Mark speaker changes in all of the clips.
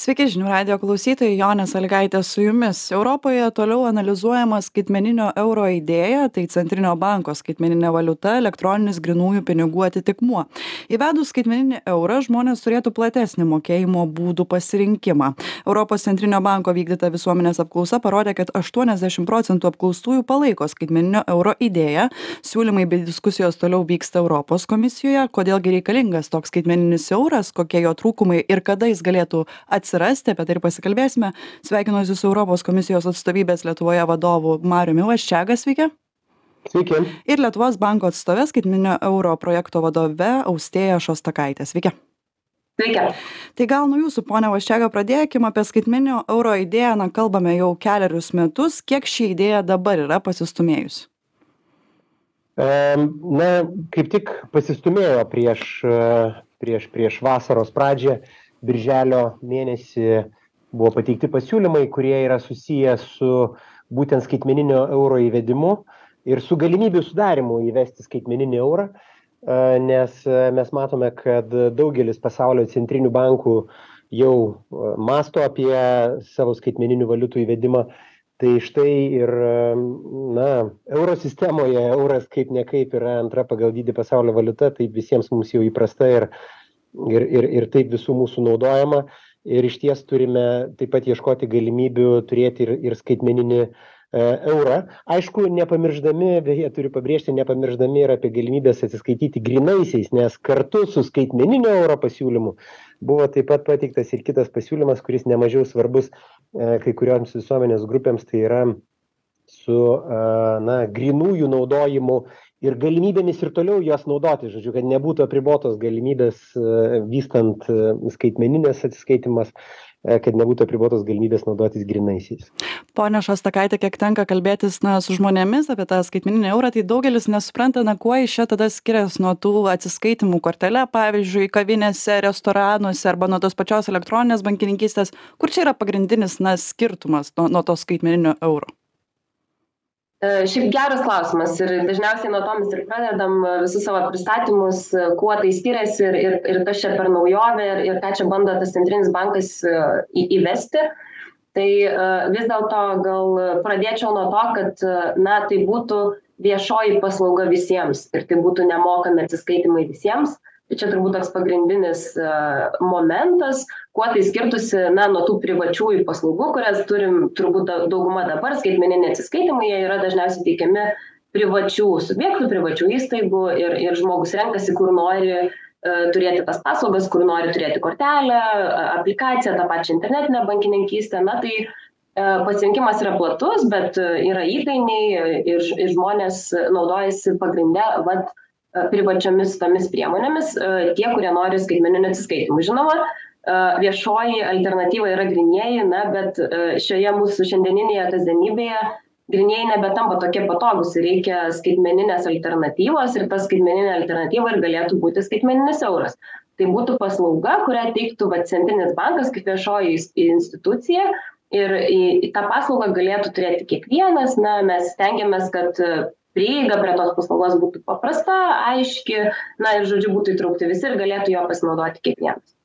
Speaker 1: Sveiki žinių radio klausytojai, Jonė Salgaitė su jumis. Europoje toliau analizuojama skaitmeninio euro idėja, tai centrinio banko skaitmeninė valiuta, elektroninis grinųjų pinigų atitikmuo. Įvedus skaitmeninį eurą žmonės turėtų platesnį mokėjimo būdų pasirinkimą. Europos centrinio banko vykdyta visuomenės apklausa parodė, kad 80 procentų apklaustųjų palaiko skaitmeninio euro idėją. Siūlymai bei diskusijos toliau vyksta Europos komisijoje. Kodėlgi reikalingas toks skaitmeninis euras, kokie jo trūkumai ir kada jis galėtų atsitikti atsirasti apie tai ir pasikalbėsime sveikinuosi su europos komisijos atstovybės lietuvoje vadovu mariumi vaščega sveiki
Speaker 2: Sveiki.
Speaker 1: Ir Lietuvos banko atstovė skaitminio euro projekto vadove Austėja Šostakaitė. Sveiki.
Speaker 3: Sveiki.
Speaker 1: Tai gal nuo jūsų, ponia Vaščiaga, pradėkime apie skaitminio euro idėją, na, kalbame jau keliarius metus. Kiek ši idėja dabar yra pasistumėjus?
Speaker 2: Na, kaip tik pasistumėjo prieš, prieš, prieš vasaros pradžią birželio mėnesį buvo pateikti pasiūlymai, kurie yra susiję su būtent skaitmeninio euro įvedimu ir su galimybių sudarimu įvesti skaitmeninį eurą, nes mes matome, kad daugelis pasaulio centrinių bankų jau masto apie savo skaitmeninių valiutų įvedimą. Tai štai ir, na, euro sistemoje euras kaip nekaip yra antra pagal dydį pasaulio valiuta, tai visiems mums jau įprasta ir ir ir ir taip visų mūsų naudojama. Ir išties turime taip pat ieškoti galimybių turėti ir ir skaitmeninį e, eurą. Aišku nepamiršdami beje turiu pabrėžti nepamiršdami ir apie galimybes atsiskaityti grynaisiais nes kartu su skaitmeninio euro pasiūlymu buvo taip pat pateiktas ir kitas pasiūlymas kuris nemažiau svarbus e, kai kurioms visuomenės grupėms tai yra su na grynųjų naudojimu ir galimybėmis ir toliau jas naudoti žodžiu kad nebūtų apribotos galimybės e, vystant e, skaitmenines atsiskaitymas e, kad nebūtų apribotos galimybės naudotis grynaisiais.
Speaker 1: Pone Šostakaitė, kiek tenka kalbėtis na, su žmonėmis apie tą skaitmeninį eurą, tai daugelis nesupranta, na, kuo iš čia tada skiriasi nuo tų atsiskaitimų kortelė, pavyzdžiui, kavinėse, restoranuose arba nuo tos pačios elektroninės bankininkystės. Kur čia yra pagrindinis na, skirtumas nuo, nuo to skaitmeninio euro?
Speaker 3: Šiaip geras klausimas ir dažniausiai nuo to mes ir pradedam visus savo pristatymus, kuo tai skiriasi ir, ir, ir kas čia per naujovę ir, ir ką čia bando tas centrinis bankas į, įvesti. Tai vis dėlto gal pradėčiau nuo to, kad na, tai būtų viešoji paslauga visiems ir tai būtų nemokami atsiskaitimai visiems tai čia turbūt toks pagrindinis momentas kuo tai skirtųsi na nuo tų privačiųjų paslaugų kurias turim turbūt dauguma dabar skaitmeniniai atsiskaitymai jie yra dažniausiai teikiami privačių subjektų privačių įstaigų ir ir žmogus renkasi kur nori turėti tas paslaugas kur nori turėti kortelę aplikaciją tą pačią internetinę bankininkystę. Na tai pasirinkimas yra platus bet yra įkainiai ir ir žmonės naudojasi pagrinde vat privačiomis tomis priemonėmis tie kurie nori skaitmeninių atsiskaitymų žinoma viešoji alternatyva yra grynieji na bet šioje mūsų šiandieninėje kasdienybėje grynieji nebetampa tokie patogūs. Ir reikia skaitmeninės alternatyvos ir ta skaitmeninė alternatyva ir galėtų būti skaitmeninis euras. Tai būtų paslauga kurią teiktų vat centrinis bankas kaip viešoji institucija ir į tą paslaugą galėtų turėti kiekvienas. Na mes stengiamės kad prieiga prie tos paslaugos būtų paprasta aiški na ir žodžiu būtų įtraukti visi ir galėtų juo pasinaudoti kiekvienas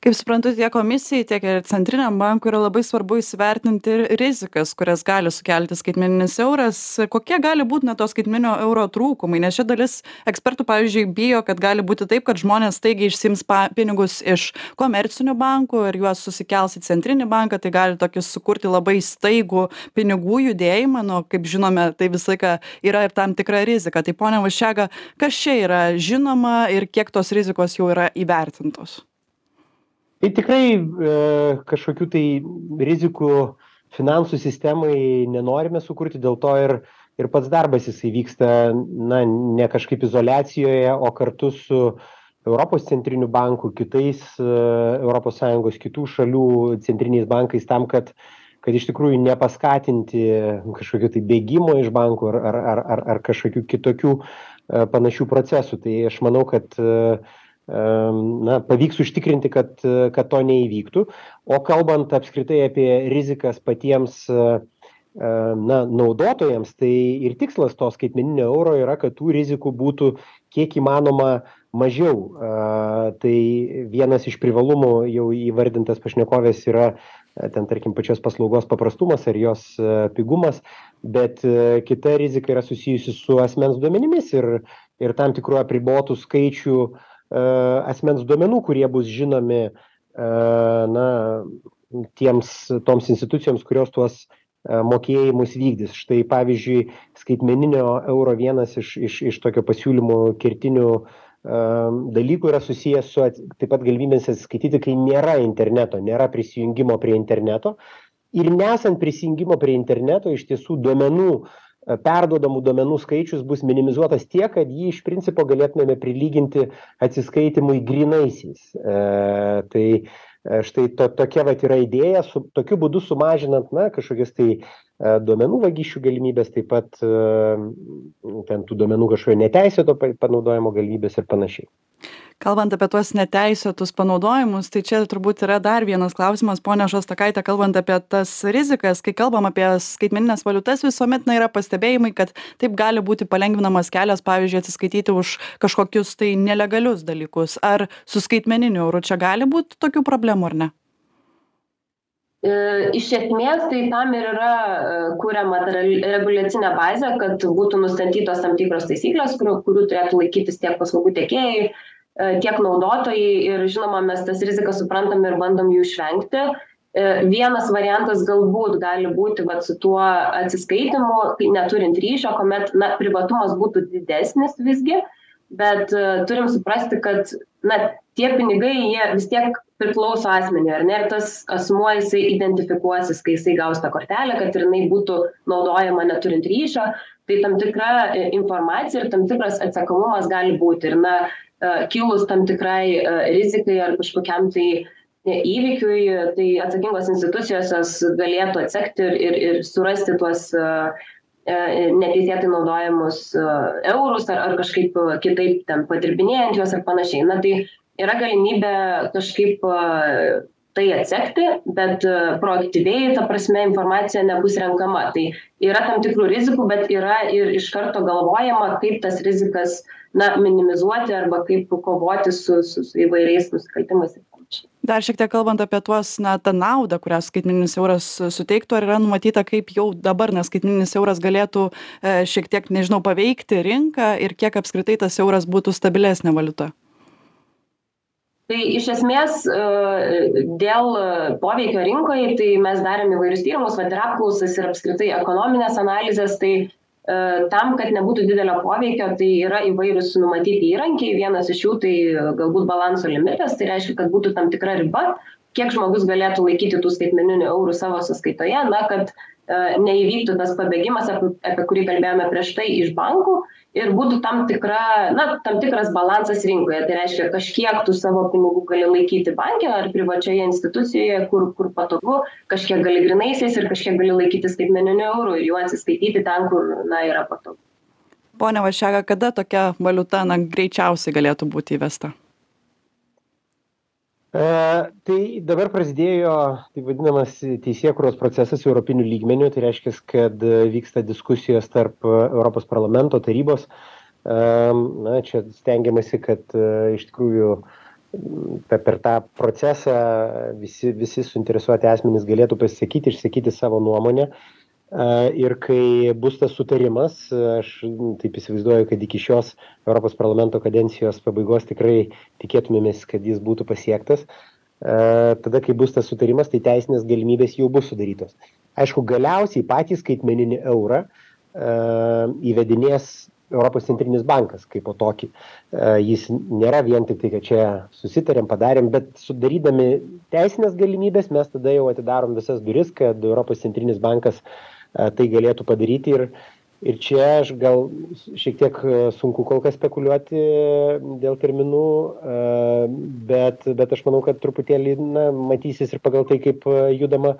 Speaker 1: kaip suprantu tiek komisijai tiek ir centriniam bankui yra labai svarbu įsivertinti ir rizikas kurias gali sukelti skaitmeninis euras. Kokie gali būt na to skaitmeninio euro trūkumai? Nes čia dalis ekspertų pavyzdžiui bijo kad gali būti taip kad žmonės staigiai išsiims pa pinigus iš komercinių bankų ir juos susikels į centrinį banką tai gali tokį sukurti labai staigų pinigų judėjimą. Nu kaip žinome tai visą laiką yra ir tam tikra rizika. Tai pone vaščega kas čia yra žinoma ir kiek tos rizikos jau yra įvertintos
Speaker 2: tai tikrai e, kažkokių tai rizikų finansų sistemai nenorime sukurti dėl to ir ir pats darbas jisai vyksta na ne kažkaip izoliacijoje o kartu su europos centriniu banku kitais e, sąjungos kitų šalių centriniais bankais tam kad kad iš tikrųjų nepaskatinti kažkokio tai bėgimo iš bankų ar ar ar ar kažkokių kitokių e, panašių procesų. Tai aš manau kad na pavyks užtikrinti kad kad to neįvyktų o kalbant apskritai apie rizikas patiems na, naudotojams, tai ir tikslas to skaitmeninio euro yra, kad tų rizikų būtų kiek įmanoma mažiau. Tai vienas iš privalumų jau įvardintas pašnekovės yra ten, tarkim, pačios paslaugos paprastumas ar jos pigumas, bet kita rizika yra susijusi su asmens duomenimis ir, ir tam tikrų apribotų skaičių asmens duomenų, kurie bus žinomi na, tiems, toms institucijoms, kurios tuos mokėjimus vykdys. Štai pavyzdžiui, skaitmeninio euro vienas iš, iš, iš tokio pasiūlymų kertinių dalykų yra susijęs su taip pat galimybės atsiskaityti, kai nėra interneto, nėra prisijungimo prie interneto. Ir nesant prisijungimo prie interneto, iš tiesų duomenų, perduodamų duomenų skaičius bus minimizuotas tiek, kad jį iš principo galėtumėme prilyginti atsiskaitimui grinaisiais. E, tai E, štai to, tokia vat yra idėja, su, tokiu būdu sumažinant, na, kažkokias tai e, duomenų vagysčių galimybės, taip pat e, ten tų duomenų kažkokio neteisėto panaudojimo galimybės ir panašiai
Speaker 1: kalbant apie tuos neteisėtus panaudojimus tai čia turbūt yra dar vienas klausimas ponia šostakaite kalbant apie tas rizikas kai kalbam apie skaitmenines valiutas visuomet na yra pastebėjimai kad taip gali būti palengvinamas kelias pavyzdžiui atsiskaityti už kažkokius tai nelegalius dalykus. Ar su skaitmeniniu euru čia gali būt tokių problemų ar ne?
Speaker 3: E, Iš esmės, tai tam ir yra e, kuriama reguliacinė bazė, kad būtų nustatytos tam tikros taisyklės, kurių, kurių turėtų laikytis tiek paslaugų tiekėjai, tiek naudotojai ir žinoma mes tas rizikas suprantam ir bandom jų išvengti. E, vienas variantas galbūt gali būti vat, su tuo atsiskaitimu, neturint ryšio, kuomet na, privatumas būtų didesnis visgi, bet uh, turim suprasti, kad na, tie pinigai jie vis tiek priklauso asmeniui, ar ne, ir tas asmuo jisai identifikuosis, kai jisai gaus tą kortelę, kad ir jinai būtų naudojama neturint ryšio, tai tam tikra informacija ir tam tikras atsakomumas gali būti. Ir na, E, kilus tam tikrai e, rizikai ar kažkokiam tai įvykiui, tai atsakingos institucijos galėtų atsekti ir, ir, ir surasti tuos e, neteisėtai naudojamus eurus ar, ar kažkaip kitaip ten padirbinėjant juos ar panašiai. Na tai yra galimybė kažkaip tai atsekti, bet proaktyviai, ta prasme, informacija nebus renkama. Tai yra tam tikrų rizikų, bet yra ir iš karto galvojama, kaip tas rizikas na minimizuoti arba kaip kovoti su, su, su įvairiais nusikaltimais ir panašiai.
Speaker 1: Dar šiek tiek kalbant apie tuos, na, tą naudą, kurią skaitmeninis euras suteiktų, ar yra numatyta, kaip jau dabar, nes skaitmeninis euras galėtų e, šiek tiek, nežinau, paveikti rinką ir kiek apskritai tas euras būtų stabilesnė valiuta?
Speaker 3: Tai iš esmės e, dėl poveikio rinkoje, tai mes darėme įvairius tyrimus, vad ir apklausas ir apskritai ekonominės analizės, tai E, tam, kad nebūtų didelio poveikio, tai yra įvairius numatyti įrankiai. Vienas iš jų tai galbūt balanso limitas, tai reiškia, kad būtų tam tikra riba, kiek žmogus galėtų laikyti tų skaitmeninių eurų savo sąskaitoje, na, kad E, neįvyktų tas pabėgimas, apie, apie kurį kalbėjome prieš tai iš bankų ir būtų tam, tikra, na, tam tikras balansas rinkoje. Tai reiškia, kažkiek tu savo pinigų gali laikyti bankė ar privačioje institucijoje, kur, kur patogu, kažkiek gali grinaisiais ir kažkiek gali laikyti skaitmeniniu eurų ir juo atsiskaityti ten, kur na, yra patogu.
Speaker 1: Pone Vašega, kada tokia valiuta na, greičiausiai galėtų būti įvesta?
Speaker 2: E, tai dabar prasidėjo taip vadinamas teisėkūros procesas europiniu lygmeniu, tai reiškia, kad vyksta diskusijos tarp Europos parlamento tarybos. E, na, čia stengiamasi, kad e, iš tikrųjų per, per tą procesą visi, visi suinteresuoti asmenys galėtų pasisakyti, išsakyti savo nuomonę. Ir kai bus tas sutarimas, aš taip įsivaizduoju, kad iki šios Europos parlamento kadencijos pabaigos tikrai tikėtumėmės, kad jis būtų pasiektas. Tada, kai bus tas sutarimas, tai teisinės galimybės jau bus sudarytos. Aišku, galiausiai patį skaitmeninį eurą įvedinės Europos centrinis bankas kaip po tokį. Jis nėra vien tik tai, kad čia susitarėm, padarėm, bet sudarydami teisinės galimybės mes tada jau atidarom visas duris, kad Europos centrinis bankas uh, tai galėtų padaryti ir, ir čia aš gal šiek tiek sunku kol kas spekuliuoti dėl terminų, bet, bet aš manau, kad truputėlį na, matysis ir pagal tai, kaip judama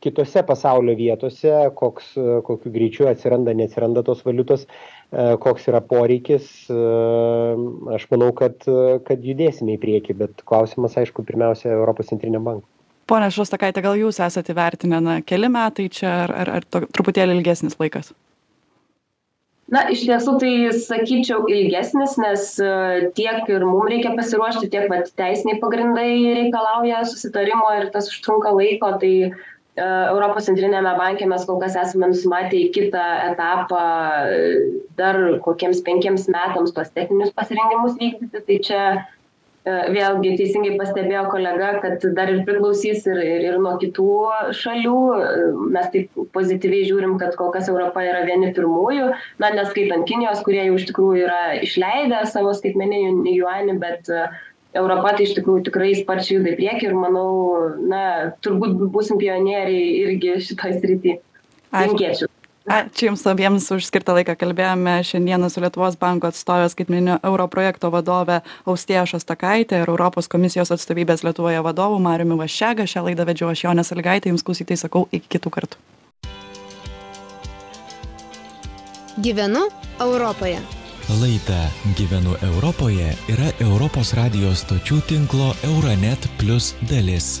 Speaker 2: kitose pasaulio vietose, koks, kokiu greičiu atsiranda, neatsiranda tos valiutos, koks yra poreikis. Aš manau, kad, kad judėsime į priekį, bet klausimas, aišku, pirmiausia, Europos centriniam bankui
Speaker 1: Pone Šostakaitė, gal jūs esate įvertinę, na, keli metai čia ar, ar, ar truputėlį ilgesnis laikas?
Speaker 3: Na, iš tiesų tai sakyčiau ilgesnis, nes e, tiek ir mums reikia pasiruošti, tiek vat, teisiniai pagrindai reikalauja susitarimo ir tas užtrunka laiko. Tai uh, Europos centrinėme banke mes kol kas esame nusimatę į kitą etapą e, dar kokiems penkiems metams tuos techninius pasirengimus vykdyti. Tai čia E, vėlgi teisingai pastebėjo kolega, kad dar ir priklausys ir, ir, ir nuo kitų šalių. E, mes taip pozityviai žiūrim, kad kol kas Europa yra vieni pirmųjų, na, neskaitant Kinijos, kurie jau iš tikrųjų yra išleidę savo skaitmeninį juanį, bet e, Europa tai iš tikrųjų tikrai sparčiai juda į priekį ir manau, na, turbūt būsim pionieriai irgi šitoj srity. Linkėčiau.
Speaker 1: Ačiū Jums abiems už skirtą laiką. Kalbėjome šiandieną su Lietuvos banko atstovė skaitmeninio euro projekto vadovė Austėja Šostakaitė ir Europos komisijos atstovybės Lietuvoje vadovu Mariumi Vaščega. Šią laidą vedžiau aš Jonė Salgaitė. Jums klausytai sakau iki kitų kartų.
Speaker 4: Gyvenu Europoje.
Speaker 5: Laida Gyvenu Europoje yra Europos radijos stočių tinklo Euronet Plus dalis.